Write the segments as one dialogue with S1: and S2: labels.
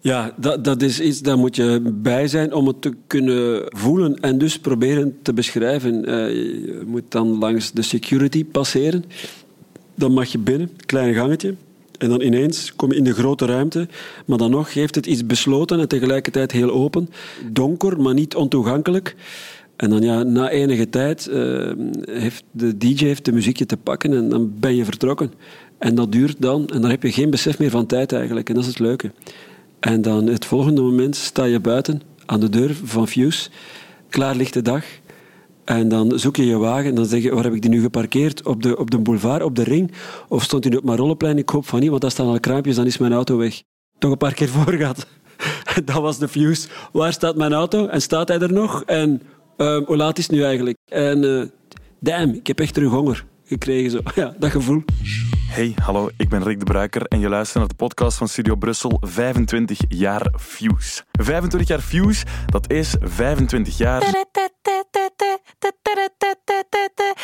S1: Ja, dat, dat is iets, daar moet je bij zijn om het te kunnen voelen en dus proberen te beschrijven. Uh, je moet dan langs de security passeren. Dan mag je binnen, klein gangetje. En dan ineens kom je in de grote ruimte, maar dan nog heeft het iets besloten en tegelijkertijd heel open. Donker, maar niet ontoegankelijk. En dan ja, na enige tijd uh, heeft de DJ heeft de muziekje te pakken en dan ben je vertrokken. En dat duurt dan, en dan heb je geen besef meer van tijd eigenlijk. En dat is het leuke. En dan het volgende moment sta je buiten aan de deur van Fuse, klaar ligt de dag. En dan zoek je je wagen en dan zeg je, waar heb ik die nu geparkeerd? Op de, op de boulevard, op de ring? Of stond hij nu op Marolleplein? Ik hoop van niet, want daar staan al kraampjes, dan is mijn auto weg. Toch een paar keer voor gehad. dat was de Fuse. Waar staat mijn auto? En staat hij er nog? En uh, hoe laat is het nu eigenlijk? En uh, damn, ik heb echt terug honger gekregen. Zo. Ja, dat gevoel.
S2: Hey, hallo, ik ben Rick de Bruiker en je luistert naar de podcast van Studio Brussel 25 jaar Fuse. 25 jaar Fuse, dat is 25 jaar...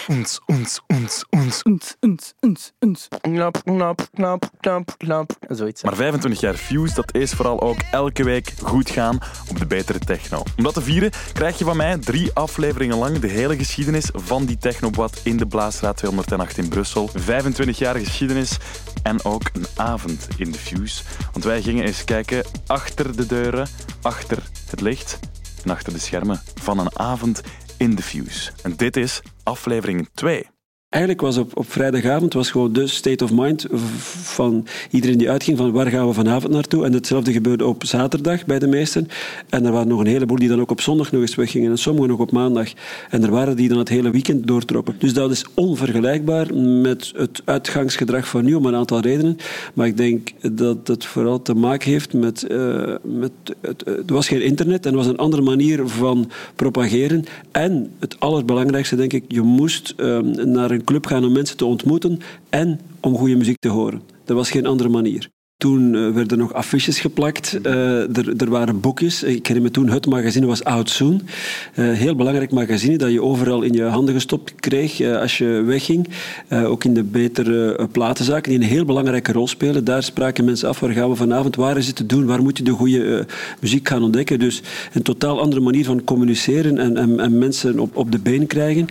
S2: Ons, ons, ons, ons. Ons, ons, ons, ons. Knap, knap, knap, knap, knap. Zoiets. Maar 25 jaar Fuse, dat is vooral ook elke week goed gaan op de betere techno. Om dat te vieren krijg je van mij drie afleveringen lang de hele geschiedenis van die technobad in de Blaasstraat 208 in Brussel. 25 jaar geschiedenis en ook een avond in de Fuse. Want wij gingen eens kijken achter de deuren, achter het licht en achter de schermen van een avond in de Fuse. En dit is aflevering 2
S1: eigenlijk was op, op vrijdagavond was gewoon de state of mind van iedereen die uitging van waar gaan we vanavond naartoe. En hetzelfde gebeurde op zaterdag bij de meesten. En er waren nog een heleboel die dan ook op zondag nog eens weggingen en sommigen nog op maandag. En er waren die dan het hele weekend doortrokken. Dus dat is onvergelijkbaar met het uitgangsgedrag van nu om een aantal redenen. Maar ik denk dat het vooral te maken heeft met... Uh, met het, er was geen internet en er was een andere manier van propageren. En het allerbelangrijkste denk ik, je moest uh, naar een club gaan om mensen te ontmoeten en om goede muziek te horen. Er was geen andere manier. Toen uh, werden nog affiches geplakt. Uh, er, er, waren boekjes. Ik herinner me toen, het magazine was Out Soon. Uh, heel belangrijk magazine dat je overal in je handen gestopt kreeg als je wegging. ook in de betere platenzaken, die een heel belangrijke rol spelen. Daar spraken mensen af, waar gaan we vanavond, waar is het te doen, waar moet je de goede muziek gaan ontdekken. Dus een totaal andere manier van communiceren en, en, en mensen op, op de been krijgen.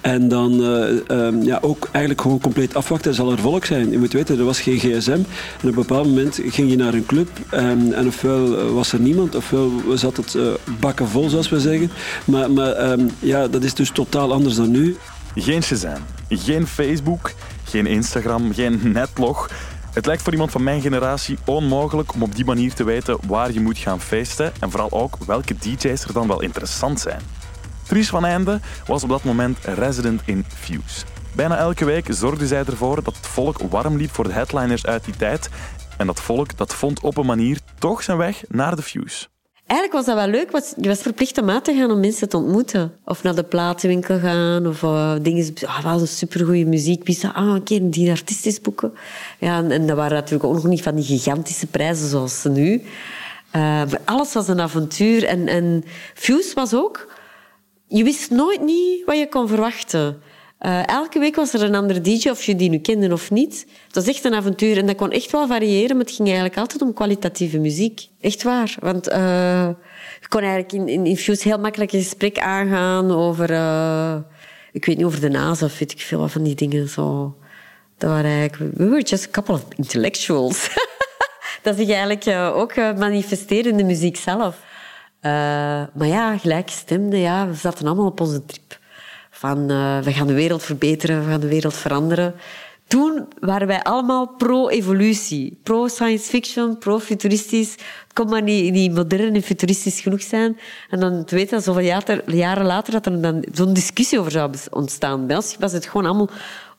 S1: En dan um, ja, ook eigenlijk gewoon compleet afwachten. Zal er volk zijn? Je moet weten, er was geen gsm. En op een bepaald moment ging je naar een club en, en ofwel was er niemand, ofwel zat het uh, bakken vol, zoals we zeggen. Maar, maar um, ja, dat is dus totaal anders dan nu.
S2: Geen Shazam, geen Facebook, geen Instagram, geen netlog. Het lijkt voor iemand van mijn generatie onmogelijk om op die manier te weten waar je moet gaan feesten en vooral ook welke DJ's er dan wel interessant zijn. Dries van Einde was op dat moment resident in Fuse. Bijna elke week zorgde zij ervoor dat het volk warm liep voor de headliners uit die tijd en dat volk dat vond op een manier toch zijn weg naar de Fuse.
S3: Eigenlijk was dat wel leuk. Want je was verplicht om uit te gaan om mensen te ontmoeten. Of naar de platenwinkel gaan. Of uh, dingen... Ah, was een supergoeie muziek. Wie zou ah, een keer die artiest boeken? Ja, en, dat waren natuurlijk ook nog niet van die gigantische prijzen zoals ze nu. Maar alles was een avontuur. En, en Fuse was ook... Je wist nooit niet wat je kon verwachten. Uh, elke week was er een andere DJ, of je die nu kende of niet. Het was echt een avontuur en dat kon echt wel variëren, maar het ging eigenlijk altijd om kwalitatieve muziek. Echt waar. Want uh, je kon eigenlijk in, in, in Fuse heel makkelijk een gesprek aangaan over... Uh, ik weet niet, over de NASA of weet ik veel van die dingen. Zo. Dat waren eigenlijk... We were just a couple of intellectuals. dat zich eigenlijk ook manifesteerde in de muziek zelf. maar ja, gelijkgestemde, ja, we zaten allemaal op onze trip van uh, we gaan de wereld verbeteren, we gaan de wereld veranderen. Toen waren wij allemaal pro-evolutie, pro-science fiction, pro-futuristisch. Het kon maar niet, modern en futuristisch genoeg zijn. En dan te weten, zoveel jaren later, dat er dan zo'n discussie over zou ontstaan. Bij ons was het gewoon allemaal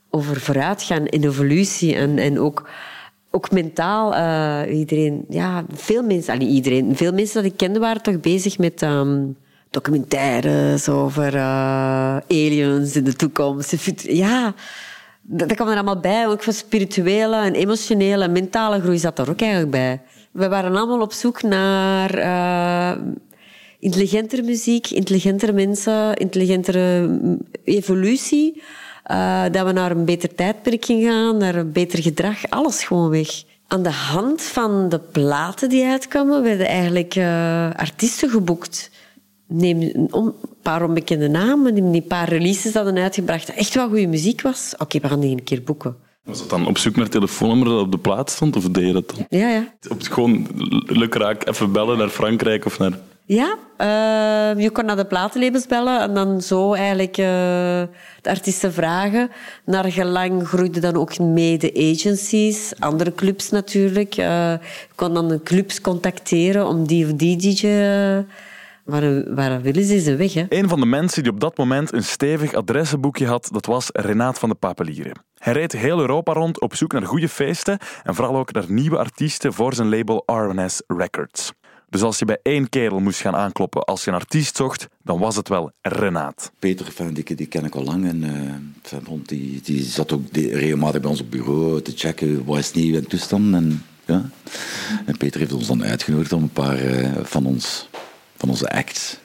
S3: over vooruitgaan en evolutie en, en ook ook mentaal, uh, iedereen, ja, veel mensen, allee, iedereen, veel mensen dat ik kende waren toch bezig met um, documentaires over uh, aliens in de toekomst. Ja, dat, kwam er allemaal bij. Ook van spirituele en emotionele en mentale groei zat er ook eigenlijk bij. We waren allemaal op zoek naar uh, intelligentere muziek, intelligentere mensen, intelligentere evolutie. Uh, dat we naar een beter tijdperk gingen gaan, naar een beter gedrag. Alles gewoon weg. aan de hand van de platen die uitkwamen, werden eigenlijk artiesten geboekt. Neem een paar onbekende namen, die een paar releases hadden uitgebracht, dat echt wel goede muziek was. Oké, we gaan die een keer boeken.
S2: Was dat dan op zoek naar telefoonnummer dat op de plaat stond, of deed je dat dan?
S3: Ja, ja.
S2: Op gewoon lukraak even bellen naar Frankrijk of naar...
S3: Ja, uh, je kon naar de platenlabels bellen en dan zo eigenlijk uh, de artiesten vragen. Naar gelang groeiden dan ook mee de agencies, andere clubs natuurlijk. Uh, je kon dan de clubs contacteren om die of die DJ... Waar, waar willen ze ze weg? Hè?
S2: Een van de mensen die op dat moment een stevig adressenboekje had, dat was Renaat van de Papelieren. Hij reed heel Europa rond op zoek naar goede feesten en vooral ook naar nieuwe artiesten voor zijn label RNS Records. Dus als je bij één kerel moest gaan aankloppen als je een artiest zocht, dan was het wel Renaat.
S4: Peter, die, die ken ik al lang. En, uh, die, die zat ook regelmatig bij ons op bureau te checken wat is nieuw en toestand. En, ja. en Peter heeft ons dan uitgenodigd om een paar uh, van, ons, van onze acts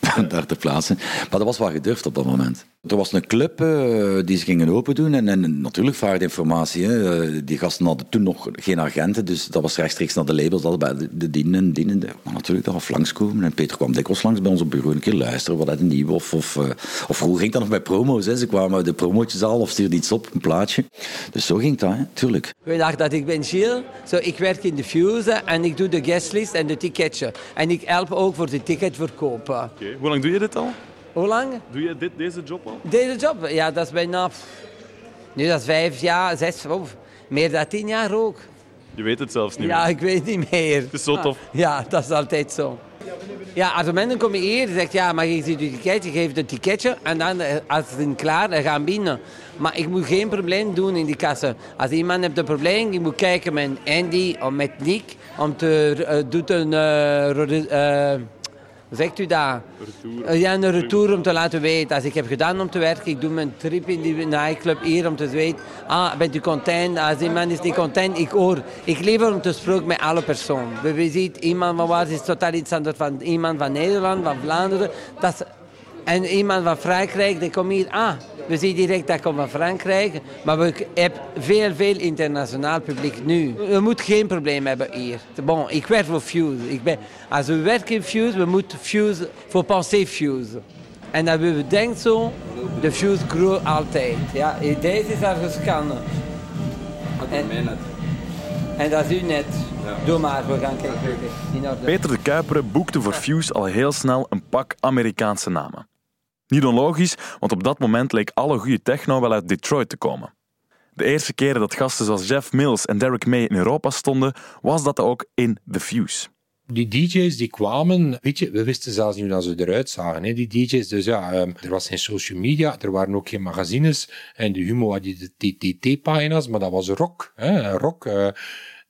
S4: daar te plaatsen. Maar dat was wel gedurfd op dat moment. Er was een club uh, die ze gingen open doen en, en natuurlijk vraagde informatie. Hè. Uh, die gasten hadden toen nog geen agenten, dus dat was rechtstreeks naar de labels, dat bij de, de dienen en dienen. Maar natuurlijk, dat was langskomen. En Peter kwam dikwijls langs bij ons op bureau een keer luisteren, wat het nieuw of, of, uh, of hoe ging dat nog bij promo's? Hè. Ze kwamen de promotjes al of stuurden iets op, een plaatje. Dus zo ging dat, hè. tuurlijk.
S5: Dat ik ben Gilles. Zo, ik werk in de Fuse en ik doe de guestlist en de ticketje. En ik help ook voor de ticketverkoop.
S2: Okay. Hoe lang doe je dit al?
S5: Hoe lang?
S2: Doe je dit, deze job al?
S5: Deze job? Ja, dat is bijna... Nu, dat is vijf jaar, zes, of meer dan tien jaar ook.
S2: Je weet het zelfs niet
S5: ja,
S2: meer.
S5: ik weet niet meer.
S2: Het is zo tof.
S5: Ja, dat is altijd zo. Ja, als mensen komen hier, zegt ja, maar je ziet je ticket, je geeft een ticketje en dan, eh, als ze zijn klaar, dan gaan binnen. Maar ik moet geen probleem doen in die kassen. Als iemand heeft een probleem, ik moet kijken met Andy of met Nick om te uh, doen een uh, zegt u dat?
S2: Retour.
S5: Ja, een retour om te laten weten. Als ik heb gedaan om te werken, ik doe mijn trip in die nightclub hier om te weten. Ah, bent u content? Als iemand is niet content, ik hoor. Ik lever om te spreken met alle personen. We zien iemand van waar is totaal iets anders van iemand van Nederland, van Vlaanderen. Dat en iemand van Frankrijk, die komt hier. Ah, we zien direct dat komt van Frankrijk. Maar we hebben veel, veel internationaal publiek nu. We moeten geen probleem hebben hier. Bon, ik werk voor Fuse. Ik ben, als we werken in Fuse, we moeten Fuse, voor penser Fuse. En dat we denken zo, de Fuse groeit altijd. Ja, deze is ergens scannen.
S4: En,
S5: en dat is u net. Doe maar, we gaan kijken.
S2: Peter de Kuiperen boekte voor Fuse al heel snel een pak Amerikaanse namen. Niet onlogisch, want op dat moment leek alle goede techno wel uit Detroit te komen. De eerste keren dat gasten zoals Jeff Mills en Derek May in Europa stonden, was dat ook in The Fuse.
S6: Die DJ's die kwamen, weet je, we wisten zelfs niet hoe ze eruit zagen. Hè, die DJ's, dus ja, um, er was geen social media, er waren ook geen magazines. En de Humo had die TTT-pagina's, maar dat was rock. Hè, rock. Uh,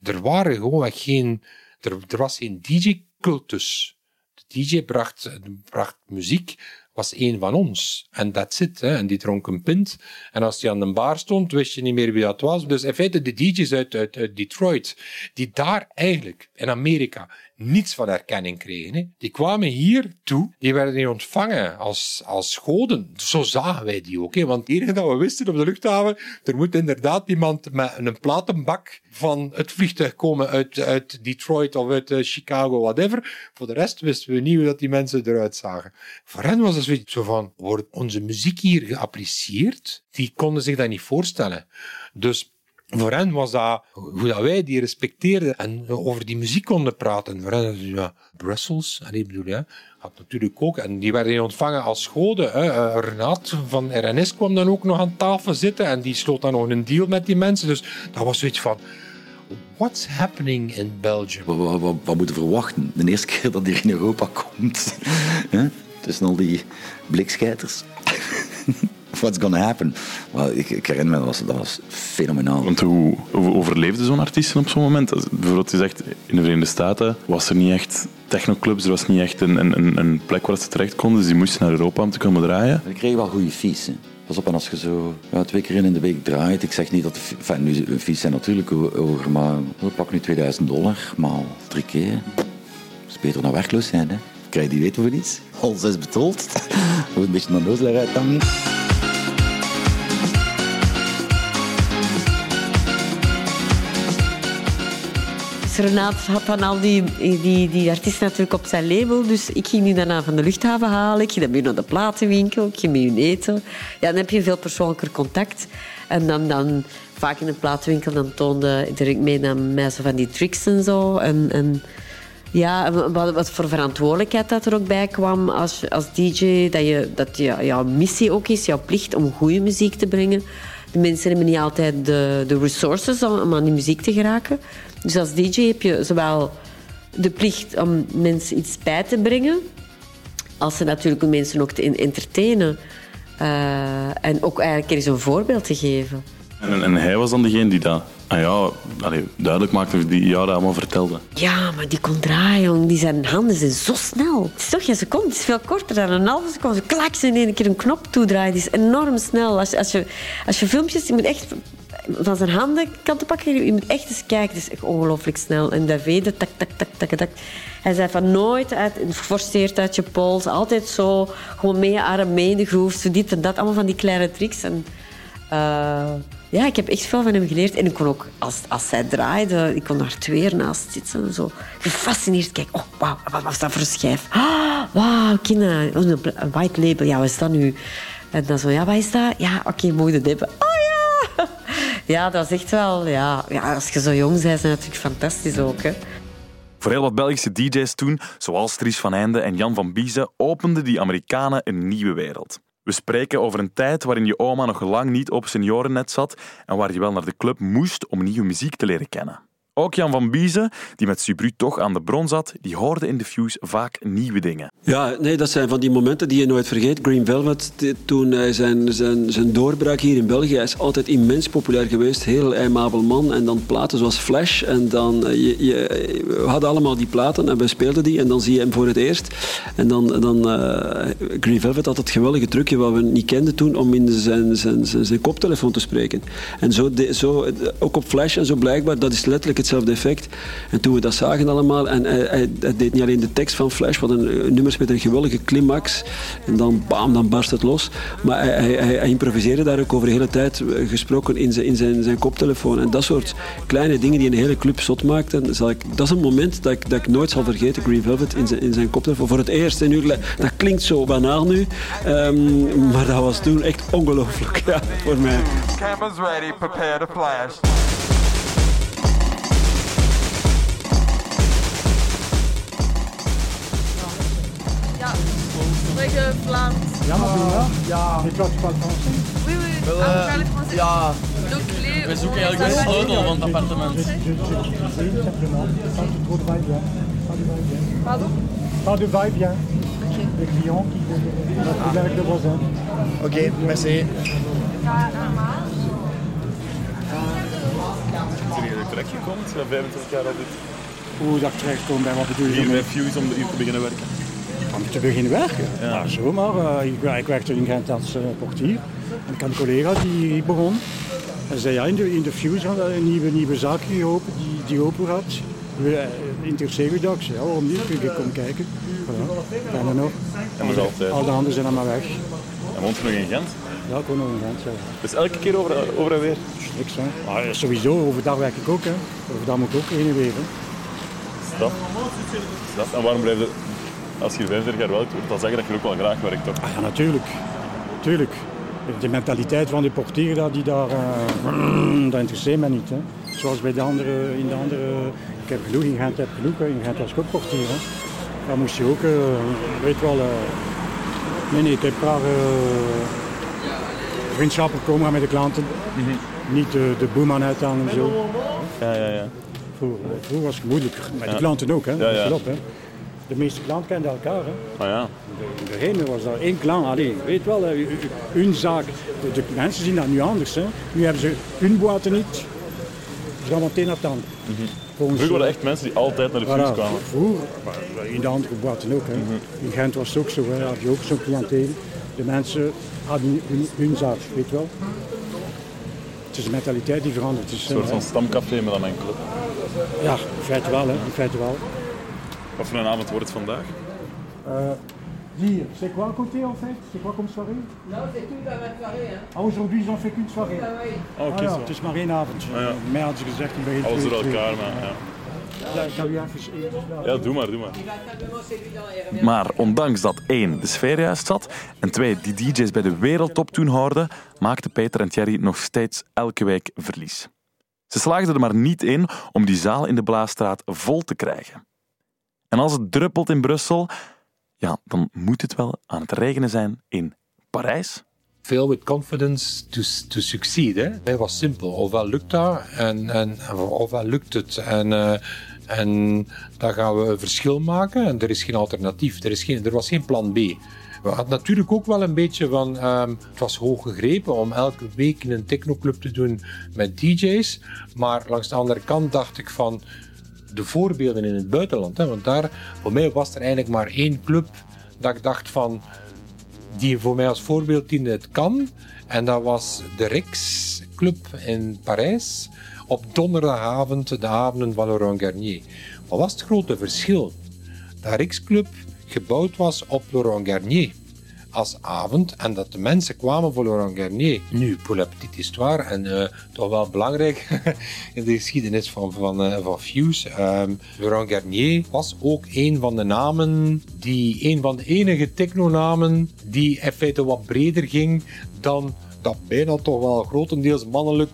S6: er waren gewoon geen, er, was geen DJ-cultus. De DJ bracht, bracht muziek was één van ons. En that's it. Hè. En die dronk een pint. En als die aan de bar stond, wist je niet meer wie dat was. Dus in feite de DJ's uit, uit Detroit, die daar eigenlijk in Amerika niets van erkenning kregen. Hè. Die kwamen hier toe, die werden niet ontvangen als, als goden. Zo zagen wij die ook. Hè. Want het enige dat we wisten op de luchthaven, er moet inderdaad iemand met een platenbak van het vliegtuig komen uit, uit Detroit of uit uh, Chicago, whatever. Voor de rest wisten we niet hoe dat die mensen eruit zagen. Voor hen was het zoiets zo van, wordt onze muziek hier geapprecieerd? Die konden zich dat niet voorstellen. Dus voor hen was dat hoe dat wij die respecteerden en over die muziek konden praten. Voor hen, ja, Brussels, en bedoel, ja, had natuurlijk ook. En die werden ontvangen als goden. Hè. Uh, Renat van RNS kwam dan ook nog aan tafel zitten en die sloot dan nog een deal met die mensen. Dus dat was zoiets van. What's happening in Belgium?
S4: Wat, moeten we verwachten? De eerste keer dat hij in Europa komt. Tussen al die blikscheiters. What's gonna happen? Well, ik, ik, herinner me, dat was, dat was fenomenaal.
S2: Want hoe, hoe overleefde zo'n artiest op zo'n moment? bijvoorbeeld, je zegt, in de Verenigde Staten was er niet echt technoclubs, er was niet echt een, een, een plek waar ze terecht konden, dus die moesten naar Europa om te komen draaien.
S4: Ik kreeg wel goede fees. Pas op, en als je zo ja, twee keer in de week draait, ik zeg niet dat enfin, nu, fees zijn natuurlijk hoger, maar pak nu 2000 dollar, maal drie keer. Dat is beter dan werkloos zijn, hè. Krijg je die weten voor iets? Alles is betold. Moet een beetje naar nozelaar uithangen.
S3: Renaat had dan al die, die, die artiesten natuurlijk op zijn label. Dus ik ging die daarna van de luchthaven halen. Ik ging dan weer naar de platenwinkel. Ik ging met eten. Ja, dan heb je veel persoonlijker contact. En dan, dan vaak in de platenwinkel dan toonde Dirk mee naar mij van die tricks en zo. En, en ja, wat, wat voor verantwoordelijkheid dat er ook bij kwam als, als DJ. Dat, je, dat je, jouw missie ook is, jouw plicht om goede muziek te brengen. De mensen hebben niet altijd de, de resources om, aan die muziek te geraken. Dus als DJ heb je zowel de plicht om mensen iets bij te brengen, als ze natuurlijk mensen ook te entertainen. Uh, en ook eigenlijk eens een voorbeeld te geven.
S2: En, en hij was dan degene die dat ah ja, allee, duidelijk maakte, die jou dat allemaal vertelde.
S3: Ja, maar die kon draaien, die zijn handen zijn zo snel. Het is toch geen seconde, het is veel korter dan een halve seconde. Klaks in één keer een knop toedraaien, die is enorm snel. Als, als, je, als je filmpjes, je moet echt van zijn handen kan te pakken. Je moet echt eens kijken. Het is ongelooflijk snel. En David, tak, tak, tak, tak, tak. Hij zei van nooit uit, geforceerd uit je pols. Altijd zo, gewoon mee arm, mee de groef. Zo dit en dat. Allemaal van die kleine tricks. En, uh, ja, ik heb echt veel van hem geleerd. En ik kon ook, als, als zij draaide, ik kon daar twee naast zitten. En zo gefascineerd kijken. Oh, wauw, wat was dat voor schijf? Ah, wauw, kinderen. Een white label. Ja, wat is dat nu? En dan zo, ja, wat is dat? Ja, oké, okay, mogen. Oh ja! Ja, dat is echt wel... Ja, ja als je zo jong bent, is dat natuurlijk fantastisch ook, hè.
S2: Voor heel wat Belgische DJ's toen, zoals Dries van Einde en Jan van Biezen, openden die Amerikanen een nieuwe wereld. We spreken over een tijd waarin je oma nog lang niet op seniorennet zat en waar je wel naar de club moest om nieuwe muziek te leren kennen. Ook Jan van Biezen, die met Subru toch aan de bron zat, die hoorde in de Fuse vaak nieuwe dingen.
S1: Ja, nee, dat zijn van die momenten die je nooit vergeet. Green Velvet, toen hij zijn, zijn, zijn doorbraak hier in België, hij is altijd immens populair geweest. Heel aimabel man. En dan platen zoals Flash. En dan, eh, je, je, we hadden allemaal die platen en we speelden die. En dan zie je hem voor het eerst. En dan, dan uh, Green Velvet had het geweldige trucje wat we niet kenden toen, om in zijn, zijn, zijn, koptelefoon te spreken. En zo, zo, ook op Flash en zo blijkbaar, dat is letterlijk het hetzelfde effect. En toen we dat zagen allemaal, en hij, deed niet alleen de tekst van Flash, wat een, nummers met een geweldige climax, en dan bam, dan barst het los. Maar hij, hij, improviseerde daar ook over de hele tijd eh, gesproken in zijn, in zijn, zijn koptelefoon. En dat soort kleine dingen die een hele club zot maakten, zal ik, dat is een moment dat ik, dat ik nooit zal vergeten, Green Velvet in zijn, in zijn koptelefoon. Voor het eerst, en nu, dat klinkt zo banaal nu, um, maar dat was toen echt ongelooflijk ja, voor mij. Cameras ready, prepare to flash.
S7: Vlaams. Ja, maar ja. ja. Ik parle français. Oui, oui.
S8: Wel, ah, uh, français. Ja. We zoeken eigenlijk de sleutel van het appartement.
S7: Pardon
S9: Pas de va-et-vient. Les clients qui avec le voisin.
S8: Ok, merci.
S2: Zijn jullie terecht gekomen? 25 jaar al dit.
S9: Hoe dat terecht komt bij wat bedoel je?
S2: Hier bij Fuse om hier te beginnen werken
S9: om te beginnen werken. Ja. Nou, zomaar. Uh, ik, ik, werkte in Gent als uh, portier. En ik had een collega die begon. En zei ja, in de, in de Fuse had een nieuwe, nieuwe zaak geopend, die, die open had. We uh, interesseer u dat? Ik zei ja, waarom niet? Kun je komen kijken. Voilà. En dan nog.
S2: En dat is altijd.
S9: Al de anderen zijn allemaal weg.
S2: En woont je nog in Gent?
S9: Ja, ik woon nog in Gent, ja.
S2: Dus elke keer over, over en weer?
S9: Niks, hè. Maar sowieso, overdag werk ik ook, hè. Overdag moet ik ook heen en weer, hè.
S2: Stap. Stap. En waarom blijf je als je 25 jaar werkt, wil dat zeggen dat je ook wel graag werkt, toch?
S9: Ah, ja, natuurlijk. Tuurlijk. De mentaliteit van de portier, dat, die daar, uh, dat interesseert mij niet. Hè. Zoals bij de andere, in de andere... Ik heb genoeg, in Gent heb genoeg. In Gent was ik ook portier. Hè. Daar moest je ook, uh, weet wel... Uh, nee, nee, ik heb paar vriendschappen komen met de klanten. Mm -hmm. Niet de, de boeman uithangen en zo.
S2: Ja, ja, ja.
S9: Vroeger, vroeger was het moeilijk. Met ja. de klanten ook, hè. Ja, ja. Op, hè. De meeste klanten kenden elkaar. Hè.
S2: Oh ja.
S9: In de was daar één klant. Allee, weet wel, hun zaak. De, mensen zien dat nu anders. Hè. Nu hebben ze hun boaten niet. Ze gaan meteen naar het andere.
S2: Mm -hmm. Vroeger waren echt mensen die altijd naar de vuur kwamen.
S9: Vroeger, in de andere boaten ook. Hè. Mm -hmm. In Gent was het ook zo. Hè. Had je ook zo'n cliënteel. De mensen hadden hun, hun zaak, weet wel. Het is een mentaliteit die verandert.
S2: een soort van stamcafé met dan club.
S9: Ja, in feite wel. Hè. In feite wel.
S2: Wat voor een avond wordt het vandaag?
S9: Uh, dire, c'est quoi à côté en fait C'est quoi comme soirée
S7: Non, c'est toute la soirée. Hein.
S9: Ah, aujourd'hui ils ont fait qu'une soirée.
S2: Oh, okay, ah,
S9: ja, het is maar één avond. Ah, ja. Mij hadden ze gezegd in begin
S2: Alles door elkaar, maar ja. Ja, doe maar, doe maar. Maar ondanks dat één, de sfeer juist zat, en twee, die DJ's bij de wereldtop toen hoorden, maakten Peter en Thierry nog steeds elke week verlies. Ze slaagden er maar niet in om die zaal in de Blaasstraat vol te krijgen. En als het druppelt in Brussel, ja, dan moet het wel aan het regenen zijn in Parijs.
S6: Fill with confidence to, to succeed. Hè? Het was simpel. Ofwel lukt dat en, en ofwel lukt het. En, uh, en dan gaan we een verschil maken. En er is geen alternatief. Er, is geen, er was geen plan B. We hadden natuurlijk ook wel een beetje van. Um, het was hoog gegrepen om elke week een technoclub te doen met DJ's. Maar langs de andere kant dacht ik van. De voorbeelden in het buitenland. Hè, want daar, voor mij was er eigenlijk maar één club dat ik dacht van die voor mij als voorbeeld diende het kan. En dat was de Rix Club in Parijs op donderdagavond, de avonden van Laurent Garnier. Wat was het grote verschil? De Rix Club gebouwd was op Laurent Garnier als avond en dat de mensen kwamen voor Laurent Garnier. Nu, pour la petite histoire, en uh, toch wel belangrijk in de geschiedenis van, van, uh, van Fuse. Um, Laurent Garnier was ook een van de namen, die, een van de enige technonamen die in feite wat breder ging dan dat bijna toch wel grotendeels mannelijk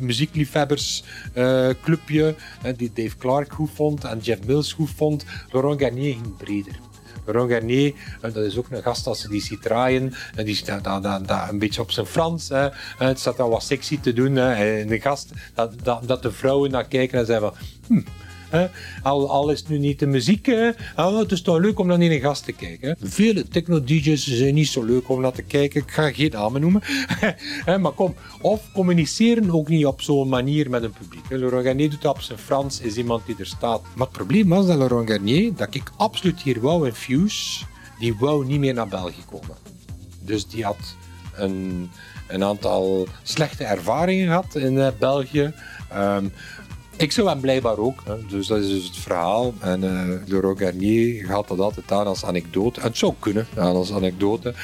S6: muziekliefhebbersclubje, uh, die Dave Clark goed vond en Jeff Mills goed vond. Laurent Garnier ging breder. Laurent Garnier, dat is ook een gast als die ziet draaien. En die staat dat, dat, een beetje op zijn Frans. Het staat dan wat sexy te doen. Hè. En de gast, dat, dat, dat de vrouwen naar kijken en zeggen van... Hm, al, is het nu niet de muziek, hè? Oh, het is toch leuk om naar een gast te kijken. Vele techno-DJ's zijn niet zo leuk om naar te kijken. Ik ga geen namen noemen. maar kom, of communiceren ook niet op zo'n manier met een publiek. Laurent Garnier doet dat op zijn Frans, is iemand die er staat. Maar het probleem was dat Laurent Garnier, dat ik absoluut hier wou in Fuse, die wou niet meer naar België komen. Dus die had een, een aantal slechte ervaringen gehad in uh, België. Um, ik zou hem blijkbaar ook. Hè. Dus dat is dus het verhaal. En uh, Laurent Garnier gaat dat altijd aan als anekdote. En het zou kunnen, als anekdote.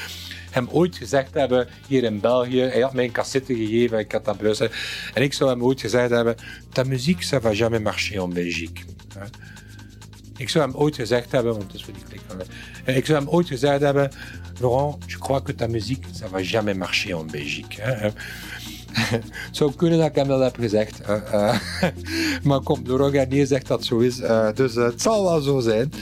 S6: Hem ooit gezegd hebben hier in België. Hij had mij een cassette gegeven, ik had dat beluisterd. En ik zou hem ooit gezegd hebben: Ta muziek, ça va jamais marcher en Belgique. Ik zou hem ooit gezegd hebben, want het is voor die klik van Ik zou hem ooit gezegd hebben: Laurent, je crois que ta musique, ça va jamais marcher en Belgique. Het zou kunnen dat ik hem dat heb gezegd. Uh, uh, maar kom, Laurent Garnier zegt dat zo is. Uh, dus het zal wel zo zijn.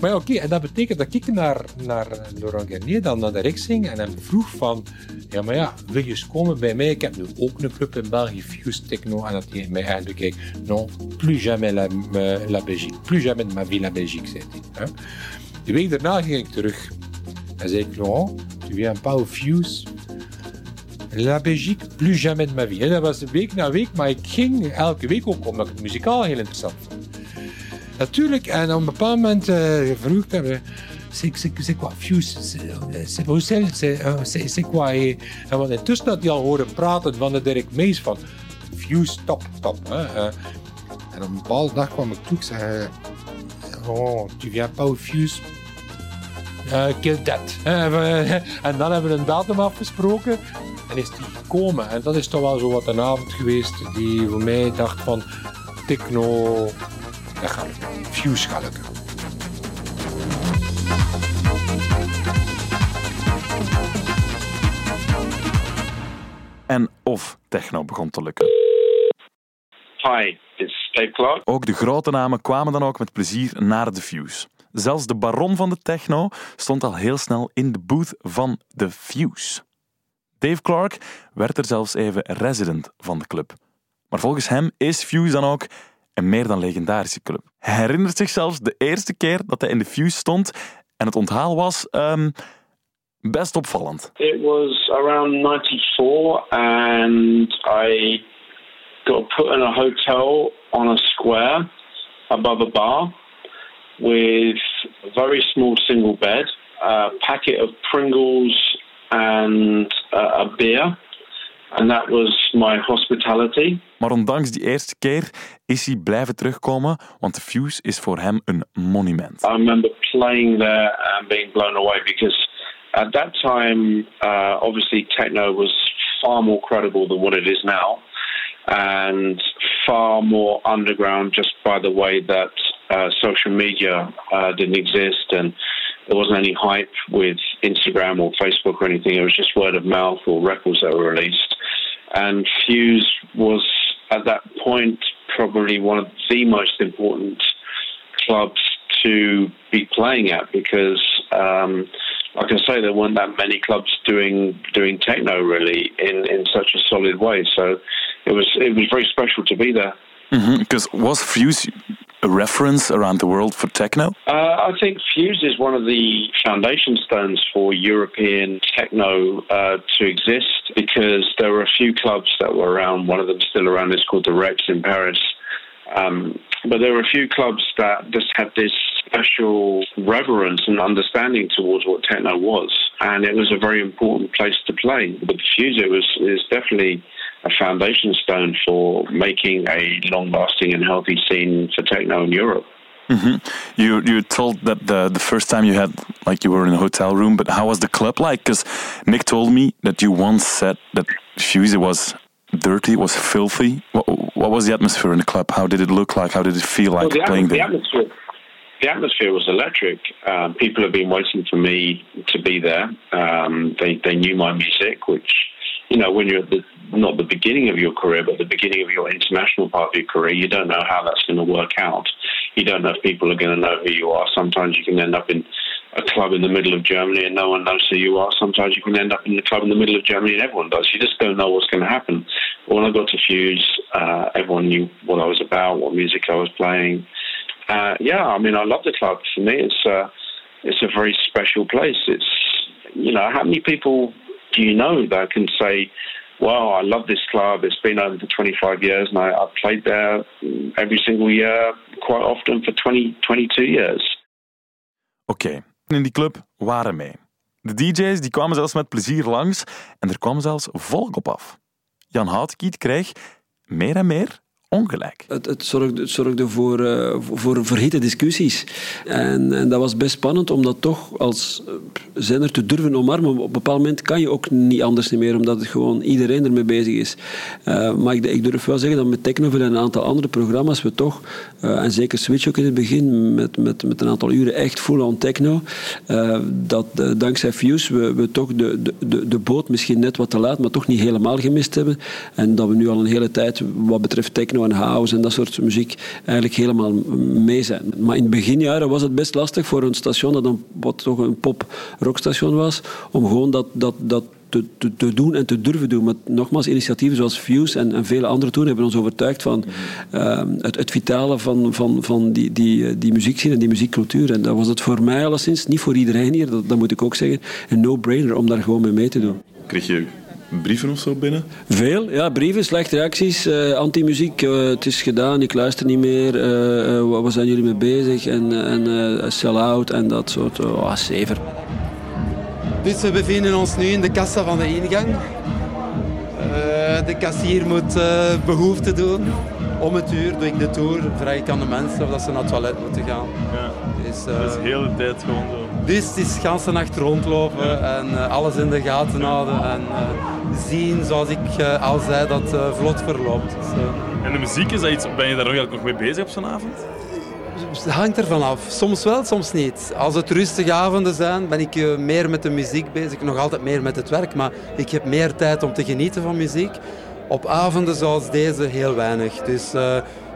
S6: Maar ja, oké, en dat betekent dat ik naar, naar Laurent Garnier dan naar de Rixing en hem vroeg van... Ja, maar ja, wil je eens komen bij mij? Ik heb nu ook een club in België, Fuse Techno. En dat hij mij eigenlijk kijkt... Non, plus jamais la, la Belgique. Plus jamais de ma vie la Belgique, zei hij. De week daarna ging ik terug. En zei ik, Laurent, tu viens pas au Fuse La Belgique, plus jamais de ma vie. En dat was week na week, maar ik ging elke week ook omdat ik het muzikaal heel interessant vond. Natuurlijk, en op een bepaald moment uh, vroeg ik hem, c'est quoi Fuse? C'est Bruxelles? C'est quoi? En want intussen had hij al horen praten van de Dirk Mees van Fuse, top, top. Hè. En op een bepaalde dag kwam ik toe, ik zei, oh, tu viens pas au Fuse? Uh, kill that. en dan hebben we een datum afgesproken en is die gekomen. En dat is toch wel zo wat een avond geweest die voor mij dacht van techno, dat gaat lukken. Fuse gaat lukken.
S2: En of techno begon te lukken.
S10: Hi, it's Dave Clark.
S2: Ook de grote namen kwamen dan ook met plezier naar de Fuse. Zelfs de baron van de techno stond al heel snel in de booth van de Fuse. Dave Clark werd er zelfs even resident van de club. Maar volgens hem is Fuse dan ook een meer dan legendarische club. Hij herinnert zich zelfs de eerste keer dat hij in de Fuse stond en het onthaal was um, best opvallend.
S10: It was around 94 and I got put in a hotel on a square above a bar with a very small single bed, a packet of Pringles and uh, a beer. And that was my hospitality.
S2: Maar ondanks die eerste keer is hij blijven terugkomen, want de Fuse is voor hem een monument.
S10: I remember playing there and being blown away because at that time, uh, obviously techno was far more credible than what it is now. And far more underground just by the way that uh, social media uh, didn't exist and there wasn't any hype with Instagram or Facebook or anything. It was just word of mouth or records that were released. And Fuse was at that point probably one of the most important clubs to be playing at because um, I can say there weren't that many clubs doing doing techno really in, in such a solid way. So it was it was very special to be there.
S2: Because mm-hmm. was Fuse a reference around the world for techno?
S10: Uh, I think Fuse is one of the foundation stones for European techno uh, to exist because there were a few clubs that were around. One of them still around. is called the Rex in Paris. Um, but there were a few clubs that just had this special reverence and understanding towards what techno was, and it was a very important place to play. But Fuse was is definitely a foundation stone for making a long-lasting and healthy scene for techno in Europe.
S2: Mm-hmm. You you told that the the first time you had like you were in a hotel room, but how was the club like? Because Nick told me that you once said that Fuse was dirty, was filthy. What, what, was the atmosphere in the club? How did it look like? How did it feel like
S10: well, the
S2: playing
S10: the
S2: there?
S10: Atmosphere, the atmosphere was electric. Um, people have been waiting for me to be there. Um, they they knew my music, which you know when you're at the not the beginning of your career, but the beginning of your international part of your career, you don't know how that's going to work out. You don't know if people are going to know who you are. Sometimes you can end up in a club in the middle of Germany and no one knows who you are. Sometimes you can end up in the club in the middle of Germany and everyone does. You just don't know what's going to happen. When I got to Fuse, uh, everyone knew what I was about, what music I was playing. Uh, yeah, I mean, I love the club. For me, it's uh, it's a very special place. It's you know, how many people you know that can say, "Well, I love this club. It's been over for 25 years, and I, played there every single year, quite often for 20, 22 years."
S2: Oké, in die club waren mee. De DJ's die kwamen zelfs met plezier langs en er kwam zelfs volk op af. Jan Houtkiet kreeg meer en meer ongelijk.
S1: Het, het, zorgde, zorgde voor, uh, voor verhitte discussies. En, en, dat was best spannend om dat toch als eh, zender te durven omarmen. Op een bepaald moment kan je ook niet anders meer, omdat het gewoon iedereen ermee bezig is. Uh, maar ik, ik, durf wel zeggen dat met Technovel en een aantal andere programma's we toch, en zeker Switch ook in het begin, met, met, met een aantal uren echt full-on techno, dat dankzij Fuse we, we toch de, de, de boot misschien net wat te laat, maar toch niet helemaal gemist hebben. En dat we nu al een hele tijd, wat betreft techno en house en dat soort muziek eigenlijk helemaal mee zijn. Maar in het beginjaren was het best lastig voor een station dat een, wat toch een pop-rockstation was, om gewoon dat, dat, dat te, te, te, doen en te durven doen. Maar nogmaals, initiatieven zoals Fuse en, en vele andere toen hebben ons overtuigd van uh, het, het vitale van, van, van die, die, die muziekscene en die muziekcultuur. En dat was het voor mij alleszins, niet voor iedereen hier, dat, dat moet ik ook zeggen, een no-brainer om daar gewoon mee mee te doen.
S2: Kreeg je brieven of zo binnen?
S1: Veel, ja. Brieven, slechte reacties, uh, anti-muziek. Uh, het is gedaan, ik luister niet meer. Uh, waar zijn jullie mee bezig? En, en sell-out en dat soort. Oh, zever.
S11: Dus we bevinden ons nu in de kassa van de ingang. de kassier moet behoefte doen. Om het uur doe ik de tour, vraag ik aan de mensen of dat ze naar het toilet moeten gaan.
S2: Ja. Dus, dus de hele tijd gewoon zo.
S11: Dus het is de hele nacht rondlopen en alles in de gaten houden. En, zien, zoals ik uh, al zei, dat vlot verloopt. Dus.
S2: En de muziek, is dat iets, ben je daar nog, nog mee bezig op zo'n avond?
S11: Het hangt ervan af. Soms wel, soms niet. Als het rustige avonden zijn, ben ik meer met de muziek bezig. Nog altijd meer met het werk, maar ik heb meer tijd om te genieten van muziek. Op avonden zoals deze heel weinig. Dus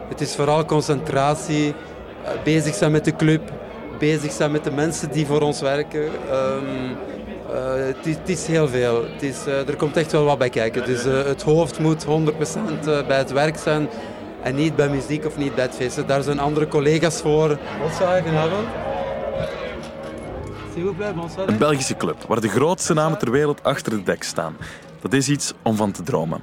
S11: het is vooral concentratie, bezig zijn met de club, bezig zijn met de mensen die voor ons werken. Um, uh, het, is, heel veel. Is, uh, er komt echt wel wat bij kijken. Dus uh, het hoofd moet 100% bij het werk zijn en niet bij muziek of niet bij het feesten. Daar zijn andere collega's voor. Bonsoir, goedenavond.
S2: Een Belgische club waar de grootste namen ter wereld achter het dek staan. Dat is iets om van te dromen.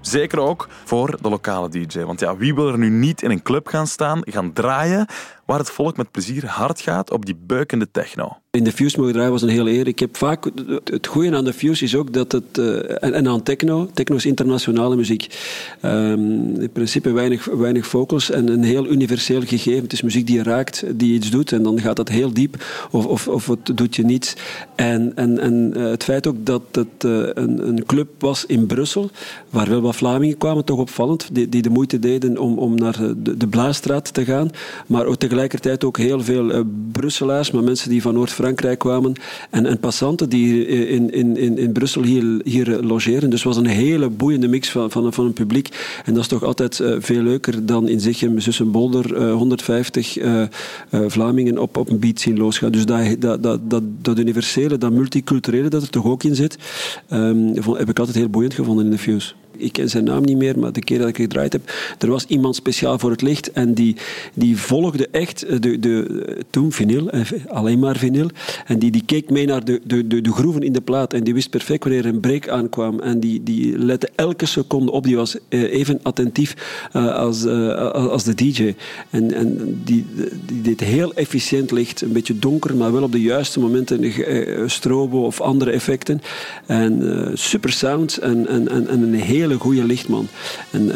S2: Zeker ook voor de lokale DJ. Want ja, wie wil er nu niet in een club gaan staan, gaan draaien, waar het volk met plezier hard gaat op die beukende techno?
S1: In de Fuse mogen draaien was een hele eer. Ik heb vaak, het goede aan de Fuse is ook dat het, uh, en, aan techno, techno is internationale muziek. Um, in principe weinig, weinig vocals en een heel universeel gegeven. Het is muziek die je raakt, die iets doet en dan gaat dat heel diep of, of, of het doet je niets. En, en, en uh, het feit ook dat het uh, een, een club was in Brussel, waar wel wat Vlamingen kwamen, toch opvallend, die, die de moeite deden om, om naar de, de Blaasstraat te gaan. Maar ook tegelijkertijd ook heel veel Brusselaars, maar mensen die van Noord Frankrijk kwamen en, en passanten die in, in, in, in Brussel hier, hier logeren. Dus het was een hele boeiende mix van, van, van een publiek. En dat is toch altijd veel leuker dan in Zichem, Zussenbolder, uh, 150 uh, Vlamingen op, op een beat zien losgaan. Dus dat, dat, dat, dat, dat universele, dat multiculturele dat er toch ook in zit, um, heb ik altijd heel boeiend gevonden in de Fuse ik ken zijn naam niet meer, maar de keer dat ik gedraaid heb, er was iemand speciaal voor het licht en die, die volgde echt de, de, toen vinyl, alleen maar vinyl, en die, die keek mee naar de, de, de, groeven in de plaat en die wist perfect wanneer een break aankwam en die, die lette elke seconde op, die was eh, even attentief als, als de DJ. En, en die, die deed heel efficiënt licht, een beetje donker, maar wel op de juiste momenten strobo of andere effecten. En super sounds en, en, en, en een heel hele goede lichtman. En uh,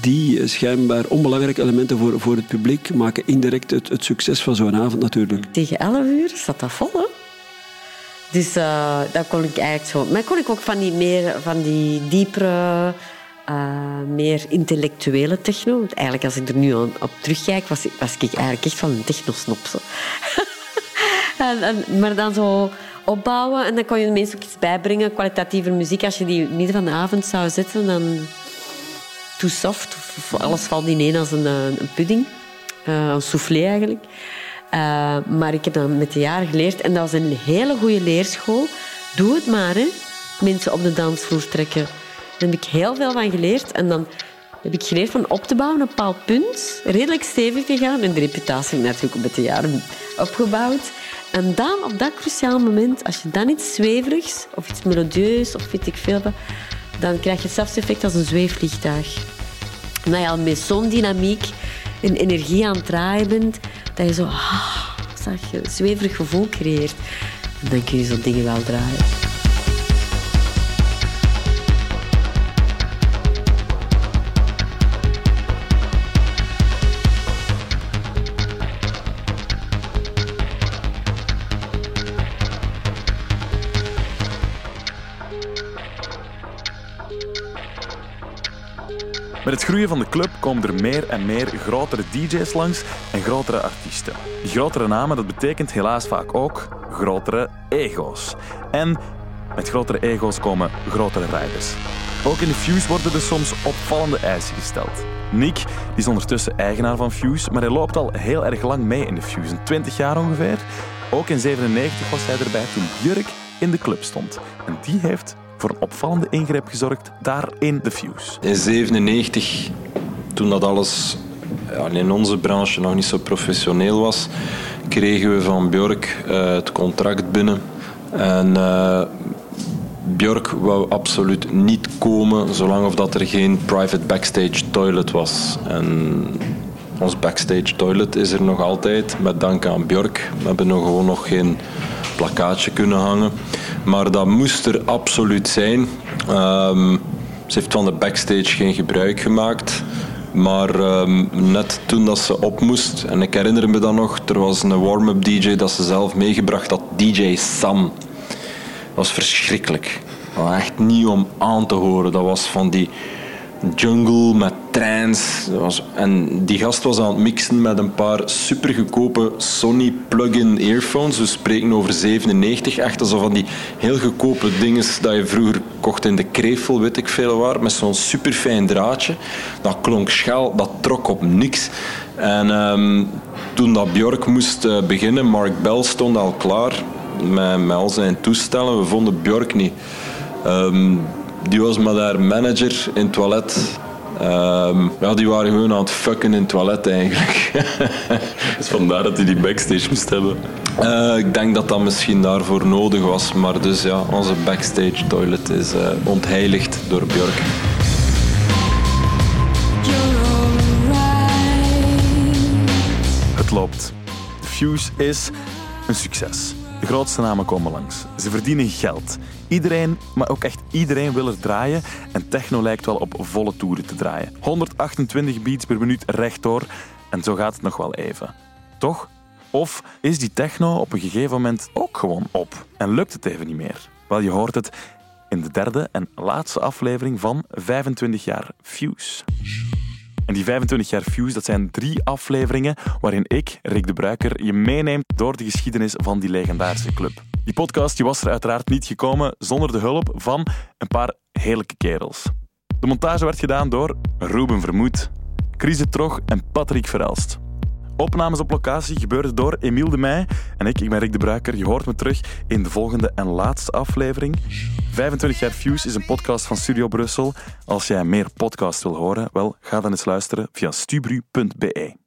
S1: die schijnbaar onbelangrijke elementen voor, voor het publiek maken indirect het, het succes van zo'n avond natuurlijk.
S3: Tegen 11 uur zat dat vol, hè? Dus uh, dat kon ik eigenlijk zo. Maar kon ik ook van die meer van die diepere, meer intellectuele techno. Want eigenlijk, als ik er nu op terugkijk, was, was ik eigenlijk echt van een technosnop. en, maar dan zo opbouwen. En dan kon je de mensen ook iets bijbrengen, kwalitatieve muziek. Als je die midden van de avond zou zetten, dan too soft. Alles valt ineen als een, eh, een pudding. Uh, een soufflé eigenlijk. Uh, maar ik heb dat met de jaren geleerd. En dat was een hele goede leerschool. Doe het maar, hè. Mensen op de dansvloer trekken. Daar heb ik heel veel van geleerd. En dan heb ik geleerd van op te bouwen, een bepaald punt. Redelijk stevig te gaan. En de reputatie heb ik natuurlijk met de jaren opgebouwd. En dan, op dat cruciaal moment, als je dan iets zweverigs of iets melodieus of weet ik veel, dan krijg je hetzelfde effect als een zweefvliegtuig. Dat je al met zo'n dynamiek en energie aan het draaien bent, dat je zo ah, zag je, zweverig gevoel creëert. En dan kun je zo'n dingen wel draaien.
S2: Het groeien van de club komen er meer en meer grotere DJ's langs en grotere artiesten. grotere namen, dat betekent helaas vaak ook grotere ego's. En met grotere ego's komen grotere riders. Ook in de Fuse worden er soms opvallende eisen gesteld. Nick is ondertussen eigenaar van Fuse, maar hij loopt al heel erg lang mee in de Fuse, 20 jaar ongeveer. Ook in 97 was hij erbij toen Jurk in de club stond. En die heeft voor een opvallende ingreep gezorgd daar in de Fuse.
S12: In 97, toen dat alles in onze branche nog niet zo professioneel was, kregen we van Björk uh, het contract binnen. En uh, Björk wou absoluut niet komen zolang of dat er geen private backstage toilet was. En ons backstage toilet is er nog altijd, met dank aan Björk. We hebben nog gewoon nog geen plakkaatje kunnen hangen. Maar dat moest er absoluut zijn. Um, ze heeft van de backstage geen gebruik gemaakt. Maar um, net toen dat ze op moest, en ik herinner me dan nog, er was een warm-up DJ dat ze zelf meegebracht had, DJ Sam. Dat was verschrikkelijk. Dat echt niet om aan te horen. Dat was van die jungle met trance. En die gast was aan het mixen met een paar supergoedkope Sony plug-in earphones. We spreken over 97, echt alsof van die heel goedkope dingen dat je vroeger kocht in de krevel, weet ik veel waar, met zo'n superfijn draadje. Dat klonk schel, dat trok op niks. En um, toen dat Björk moest uh, beginnen, Mark Bell stond al klaar met, al zijn toestellen. We vonden Björk niet. Um, die was met haar manager in het toilet. Um, ja, die waren gewoon aan het fucken in het toilet eigenlijk.
S2: dus vandaar dat hij die backstage moest hebben.
S12: Uh, ik denk dat dat misschien daarvoor nodig was. Maar dus ja, onze backstage toilet is uh, ontheiligd door Björk.
S2: Het loopt. Fuse is een succes. De grootste namen komen langs. Ze verdienen geld. Iedereen, maar ook echt iedereen wil er draaien en techno lijkt wel op volle toeren te draaien. 128 beats per minuut rechtdoor en zo gaat het nog wel even. Toch? Of is die techno op een gegeven moment ook gewoon op en lukt het even niet meer? Wel, je hoort het in de derde en laatste aflevering van 25 jaar Fuse. En die 25 jaar Fuse, dat zijn drie afleveringen waarin ik, Rick de Bruiker, je meeneemt door de geschiedenis van die legendarische club. Die podcast die was er uiteraard niet gekomen zonder de hulp van een paar heerlijke kerels. De montage werd gedaan door Ruben Vermoed, Chris Trog en Patrick Verelst. Opnames op locatie gebeurden door Emiel de Meij en ik, ik ben Rick de Bruiker. Je hoort me terug in de volgende en laatste aflevering. 25 jaar Fuse is een podcast van Studio Brussel. Als jij meer podcast wil horen, wel, ga dan eens luisteren via stubru.be.